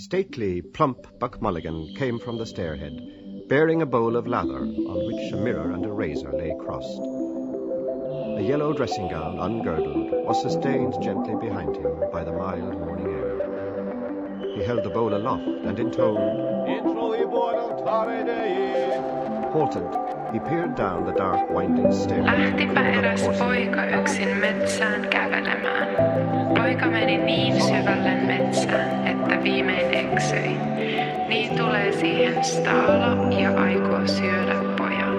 Stately, plump Buck Mulligan came from the stairhead, bearing a bowl of lather on which a mirror and a razor lay crossed. A yellow dressing gown, ungirdled, was sustained gently behind him by the mild morning air. He held the bowl aloft and intoned, Halted, he peered down the dark winding stair. Lähtipä eräs poika yksin metsään kävelemään. Poika meni niin syvälle metsään, että viimein eksyi. Niin tulee siihen staalo ja aikoo syödä pojan.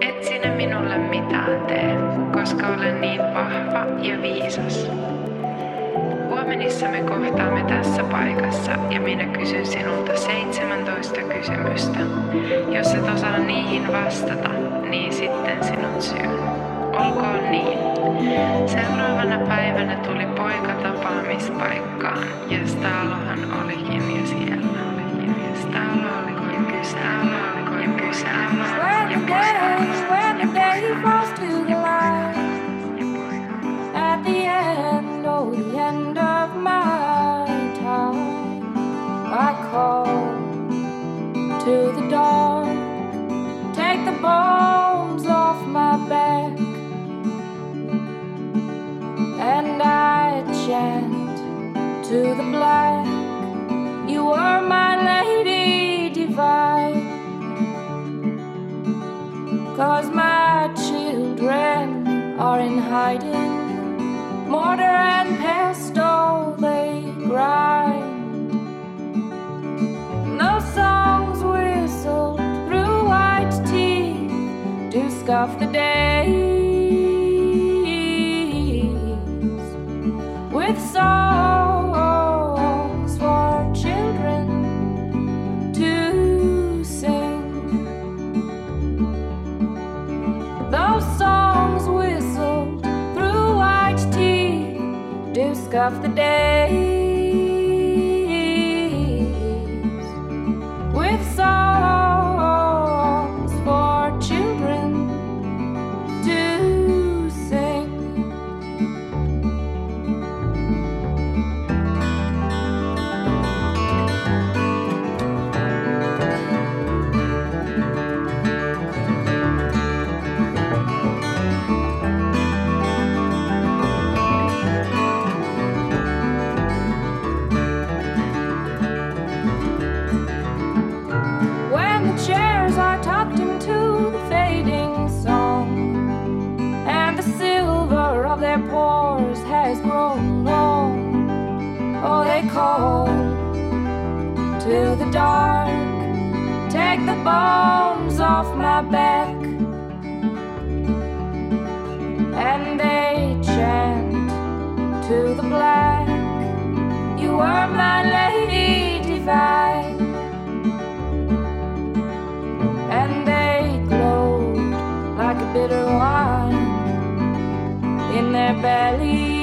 Et sinä minulle mitään tee, koska olen niin vahva ja viisas. Huomenissa me kohtaamme tässä paikassa ja minä kysyn sinulta 17 kysymystä. Jos et osaa niihin vastata, niin sitten sinut syön. Olkoon niin. Seuraavana päivänä tuli poika tapaamispaikkaan ja Staalohan olikin jo siellä. Staalo olikin ja kysällä olikin ja kysällä scuff the days with songs for children to sing. Those songs whistled through white teeth do scuff the days the bones off my back, and they chant to the black, you are my lady divine. And they glowed like a bitter wine in their bellies.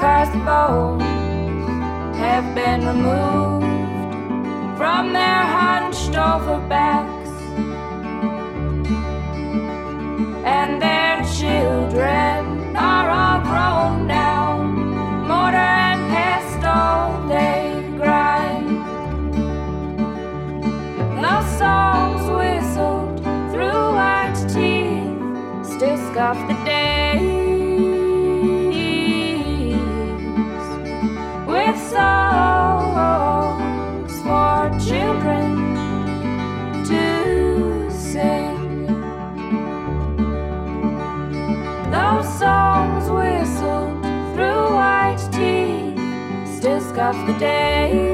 Cause the bones have been removed from their hunched over backs, and their children are all grown now. Mortar and pestle they grind. No songs whistled through white teeth still scuff the days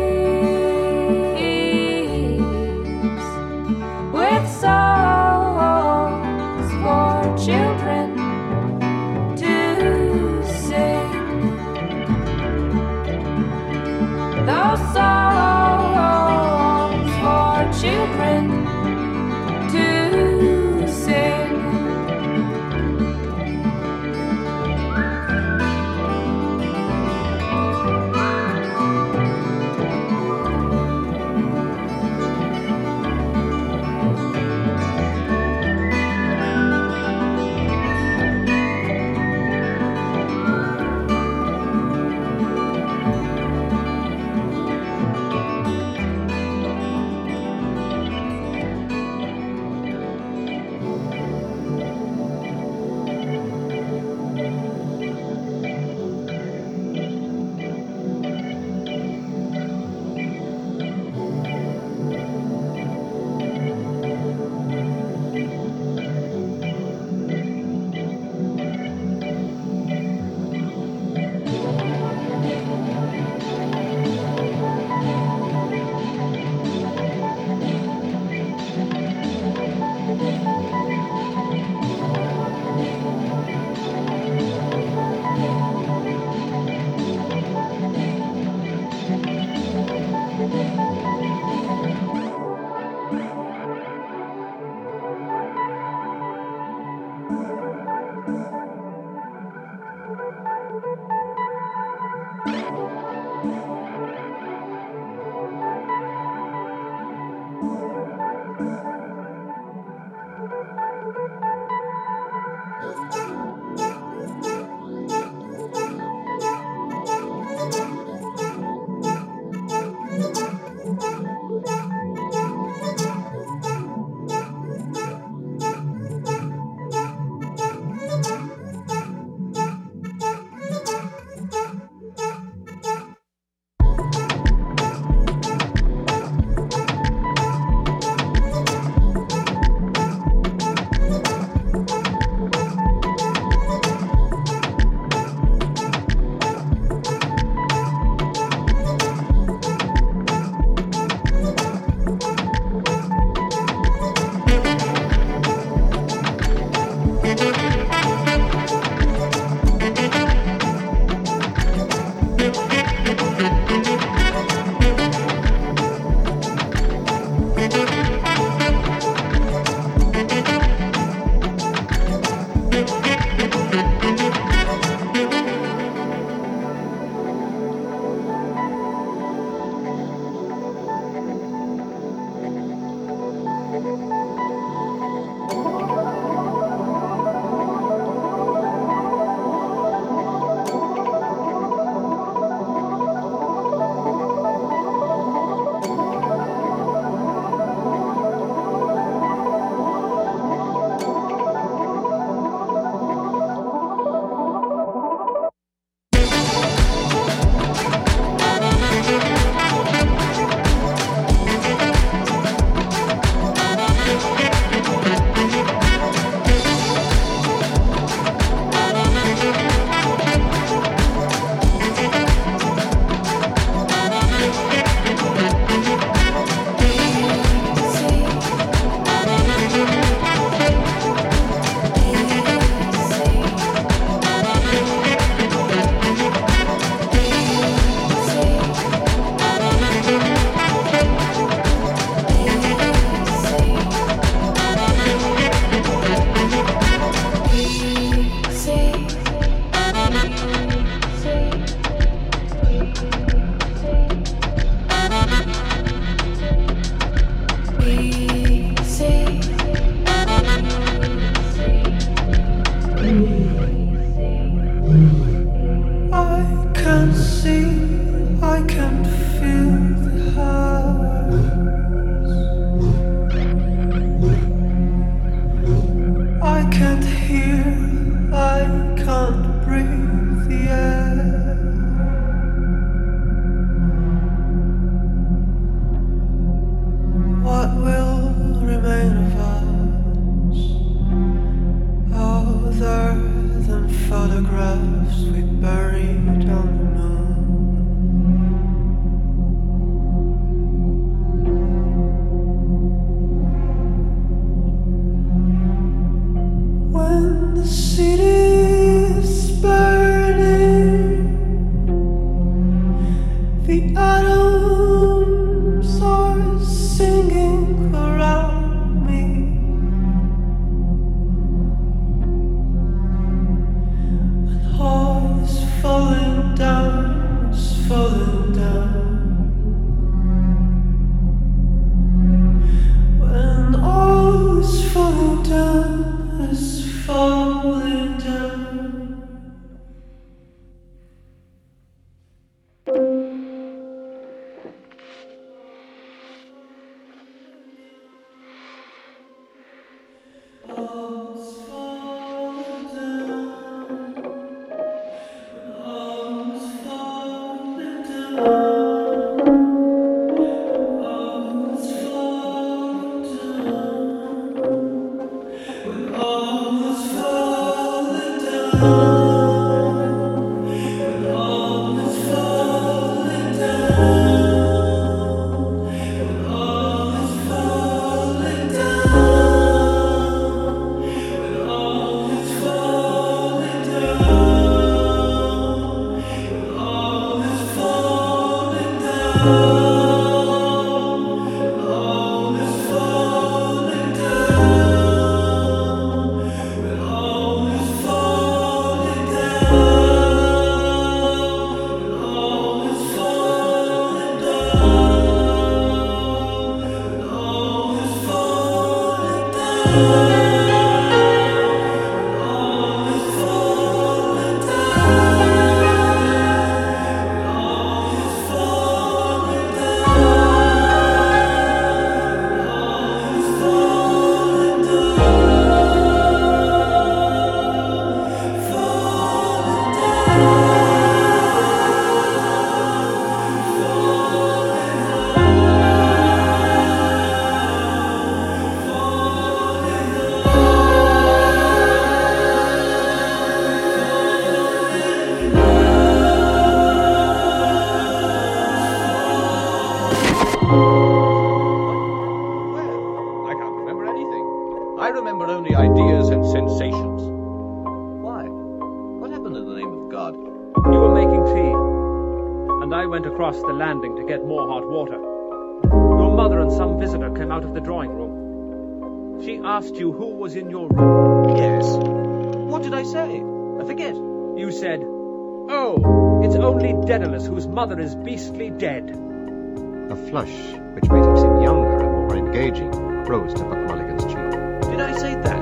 rose to Buck Mulligan's cheek. Did I say that?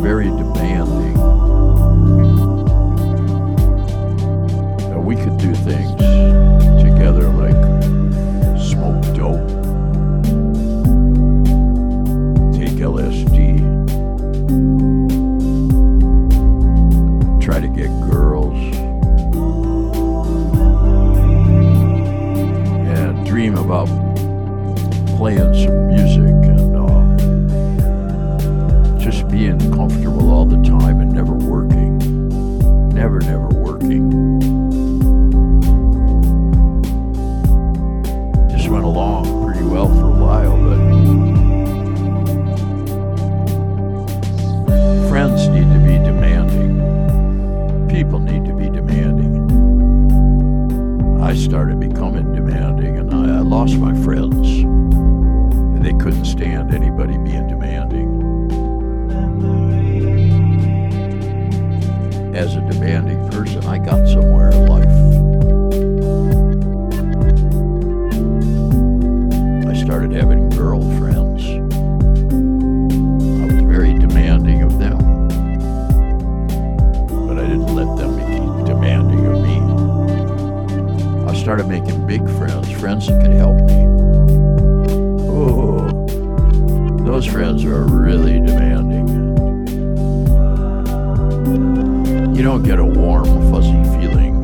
very demanding Let them be demanding of me. I started making big friends, friends that could help me. Oh, those friends are really demanding. You don't get a warm, fuzzy feeling.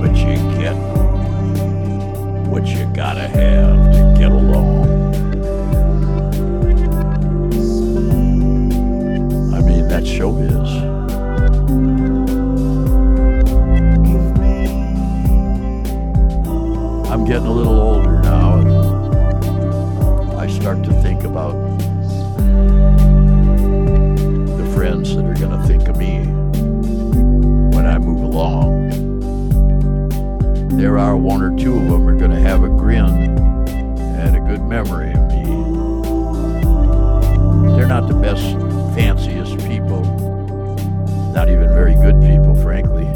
But you get what you gotta have to get along. I mean, that's showbiz. I'm getting a little older now, and I start to think about the friends that are going to think of me when I move along. There are one or two of them are going to have a grin and a good memory of me. They're not the best, fanciest good people, frankly.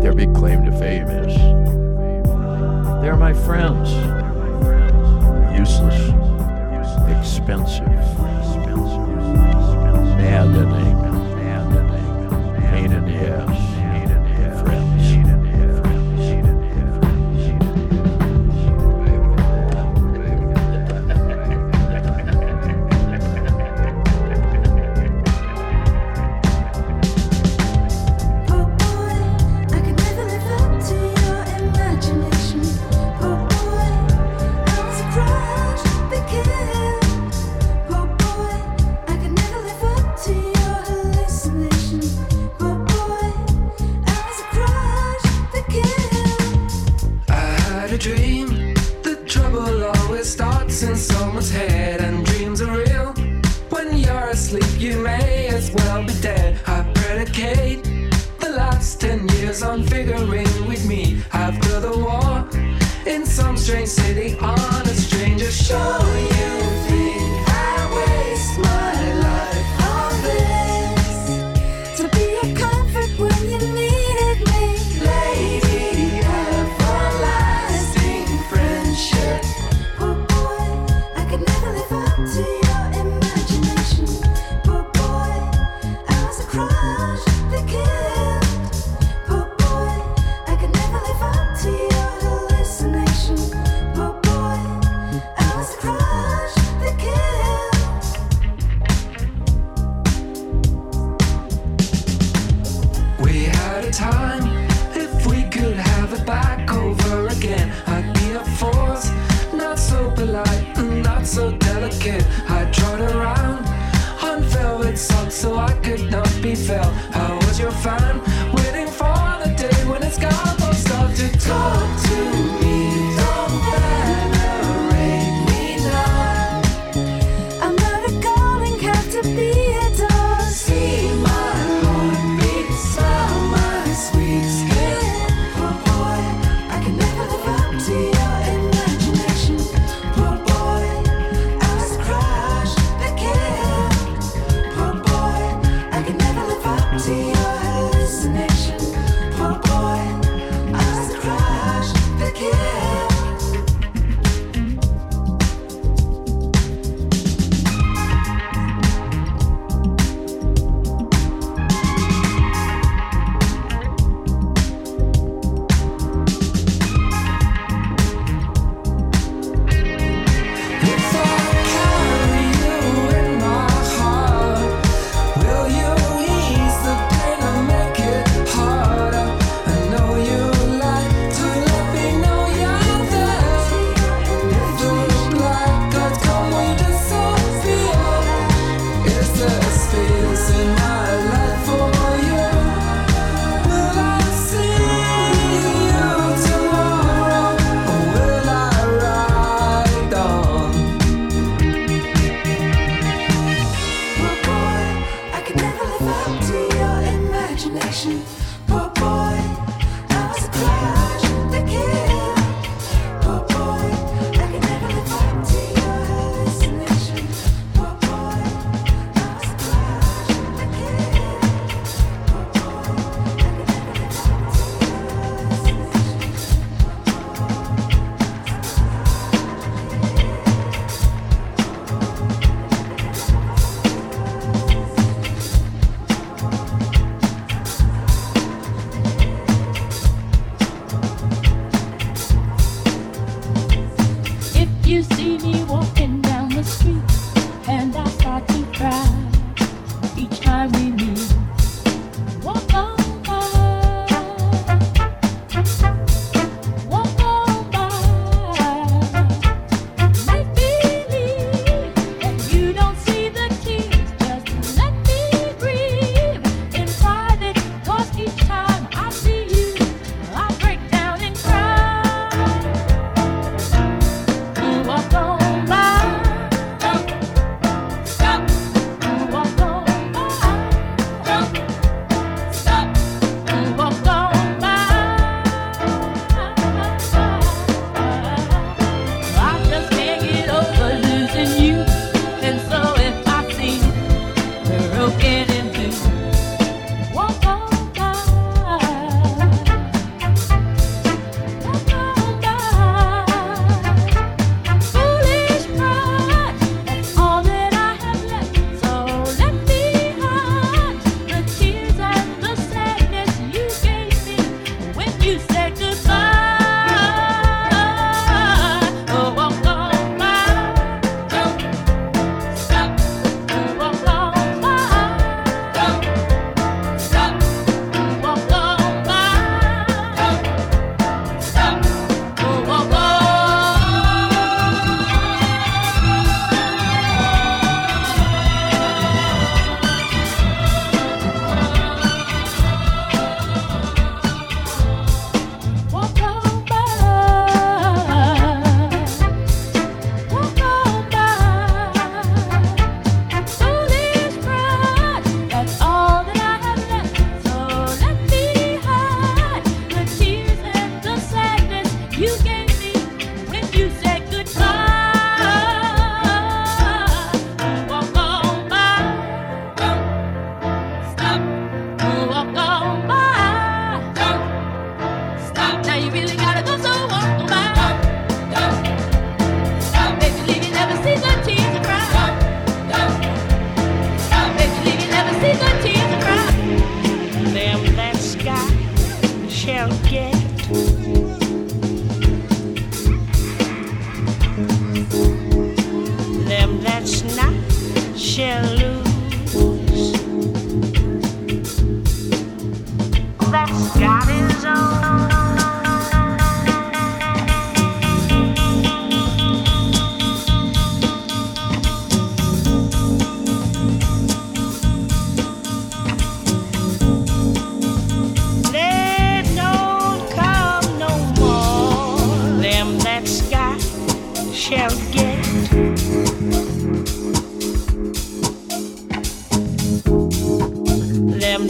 Their big claim to fame is they're my friends. Useless, expensive, maddening, pain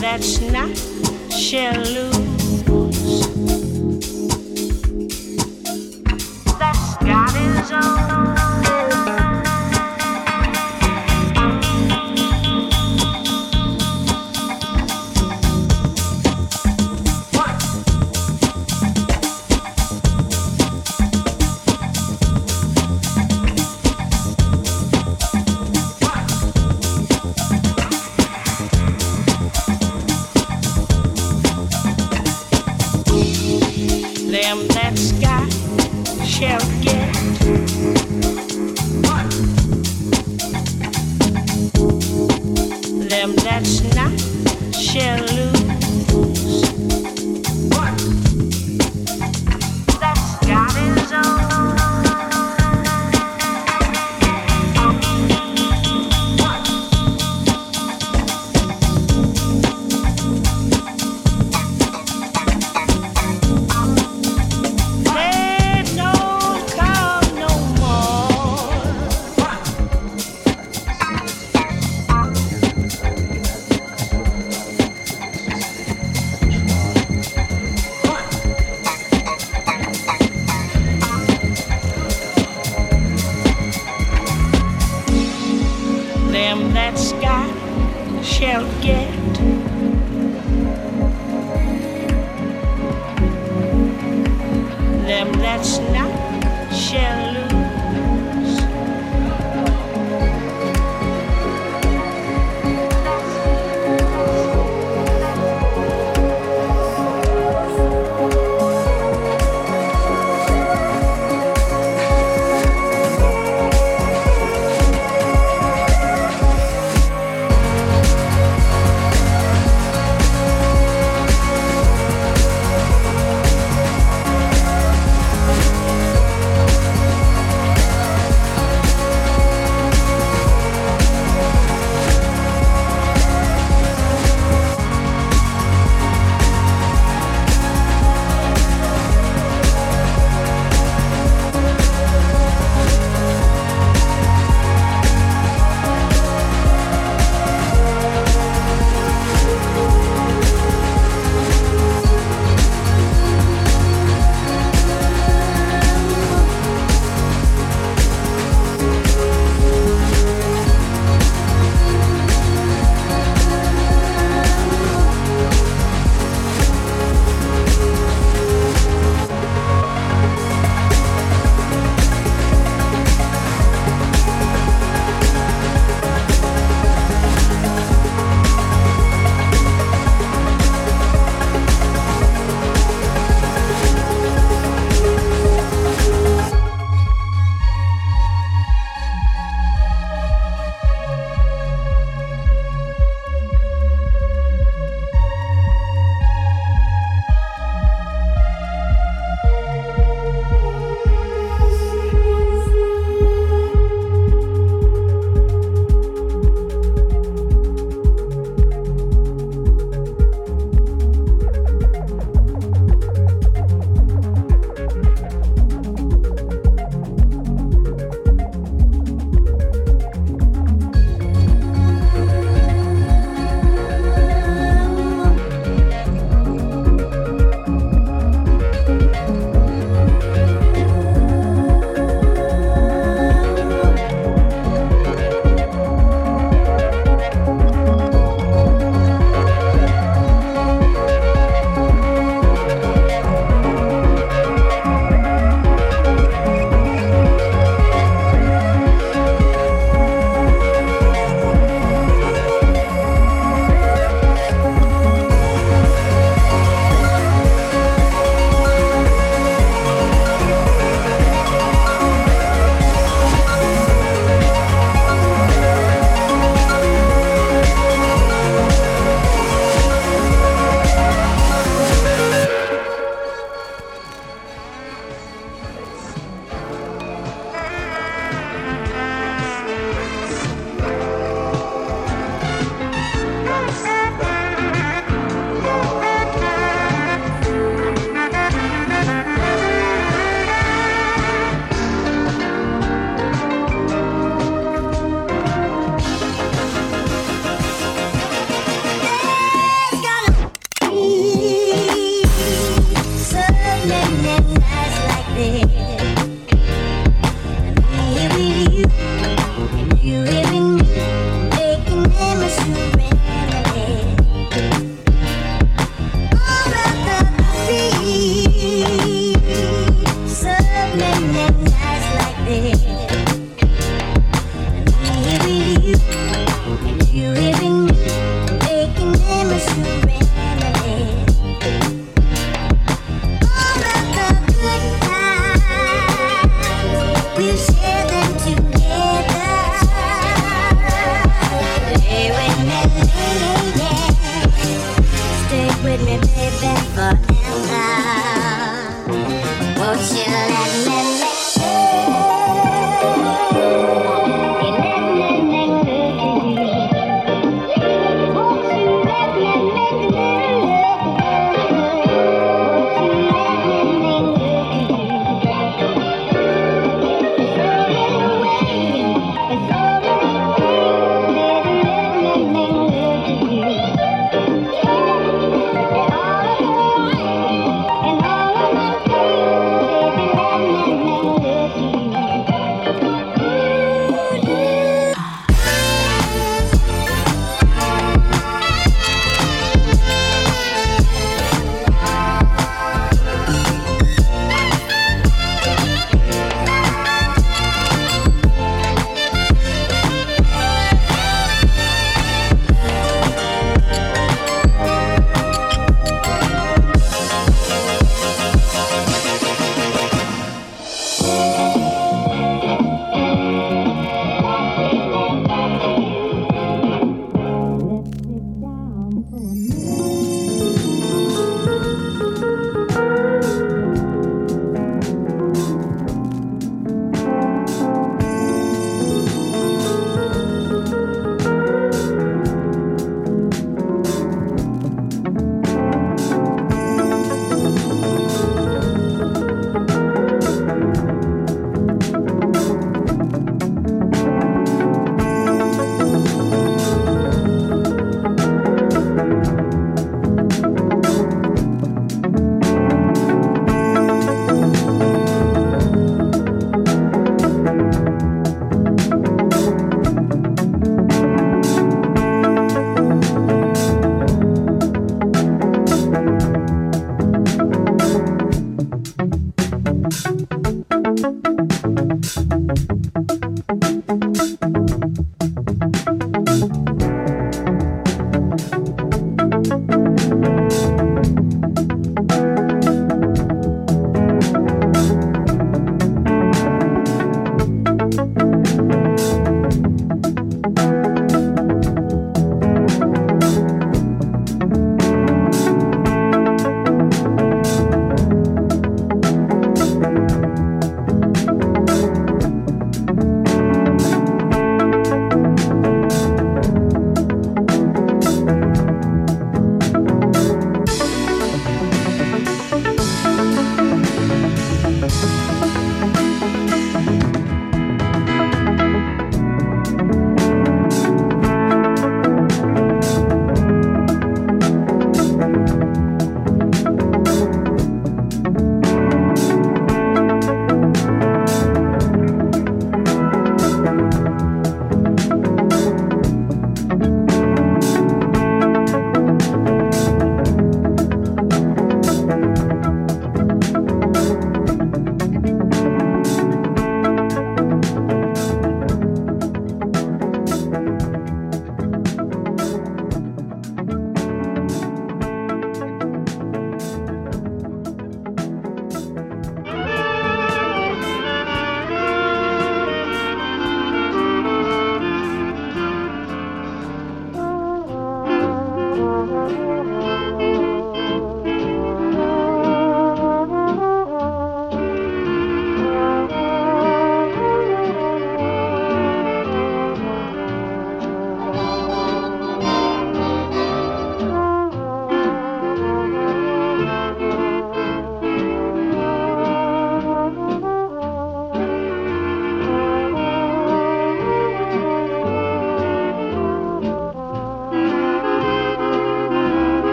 that's not shall lose.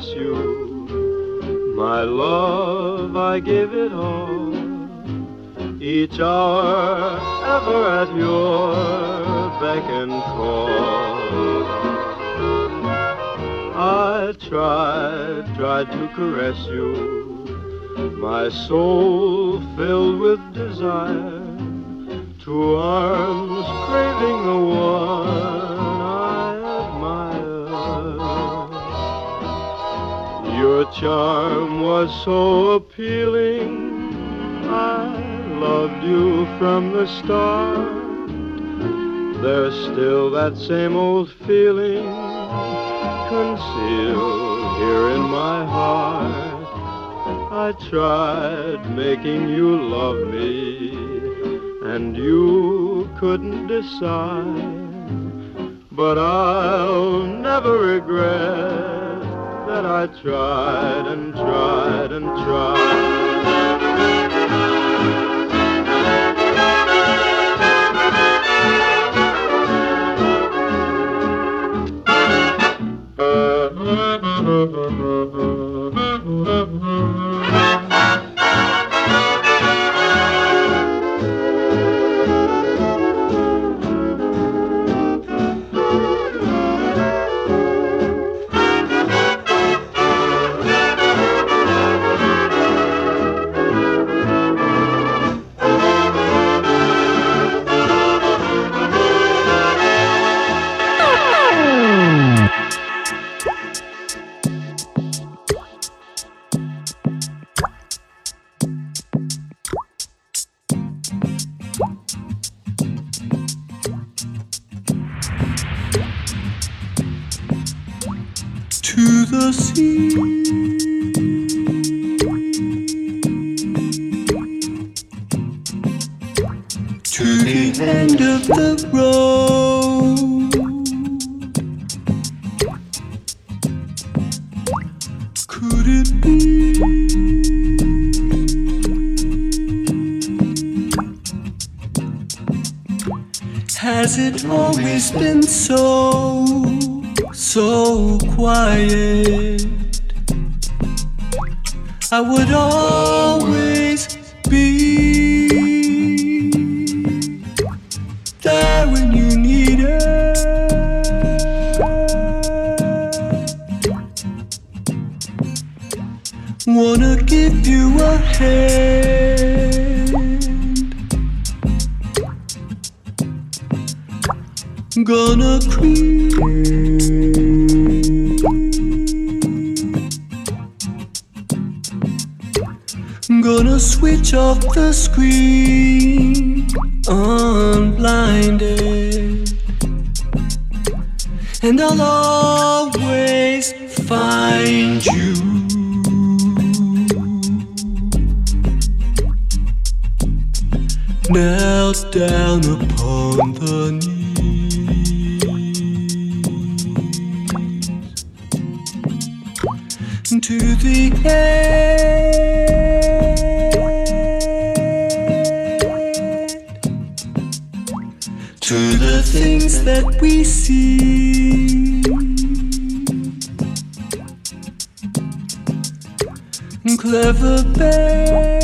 Impress you. My love, I give it all. Each hour, ever at your beck and call. I tried, tried to caress you. My soul filled with desire. To arms craving the one charm was so appealing. I loved you from the start. There's still that same old feeling concealed here in my heart. I tried making you love me, and you couldn't decide. But I'll never regret that I tried and tried and tried. Gonna creep. Gonna switch off the screen, unblinded. And I'll always find you. Knelt down to the things that we see. Clever band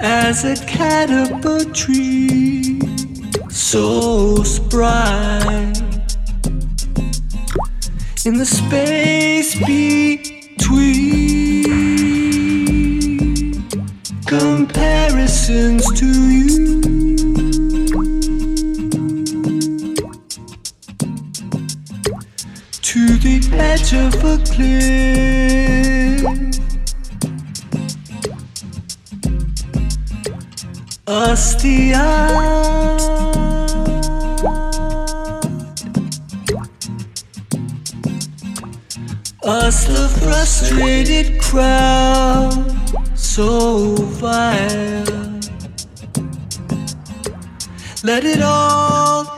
as a caterpillar tree To the edge of a cliff, us the Us the frustrated crowd, so vile. Let it all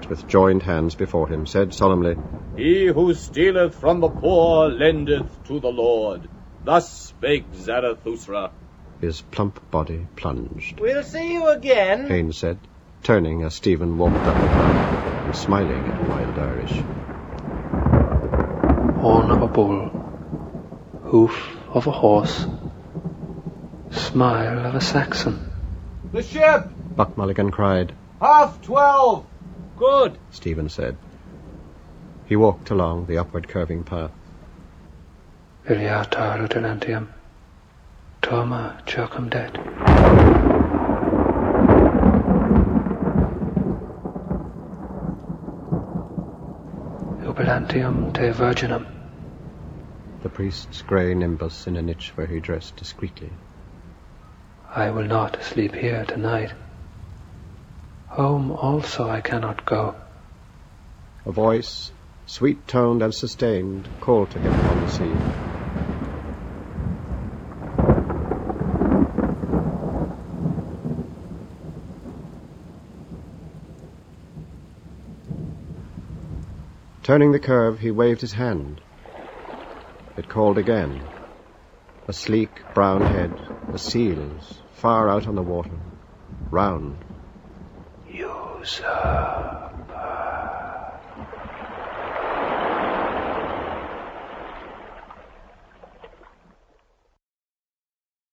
with joined hands before him, said solemnly, He who stealeth from the poor lendeth to the Lord. Thus spake Zarathustra. His plump body plunged. We'll see you again. Haines said, turning as Stephen walked up and smiling at Wild Irish. horn of a bull, hoof of a horse, smile of a Saxon. The ship! Buck Mulligan cried. Half twelve! Good. Stephen said. He walked along the upward curving path. Iliata Lieutenantium, Toma circumdet. Jubilantium te virginum. The priest's grey nimbus in a niche where he dressed discreetly. I will not sleep here tonight. Home also I cannot go. A voice, sweet toned and sustained, called to him from the sea. Turning the curve, he waved his hand. It called again. A sleek brown head, a seal's, far out on the water, round. Sir.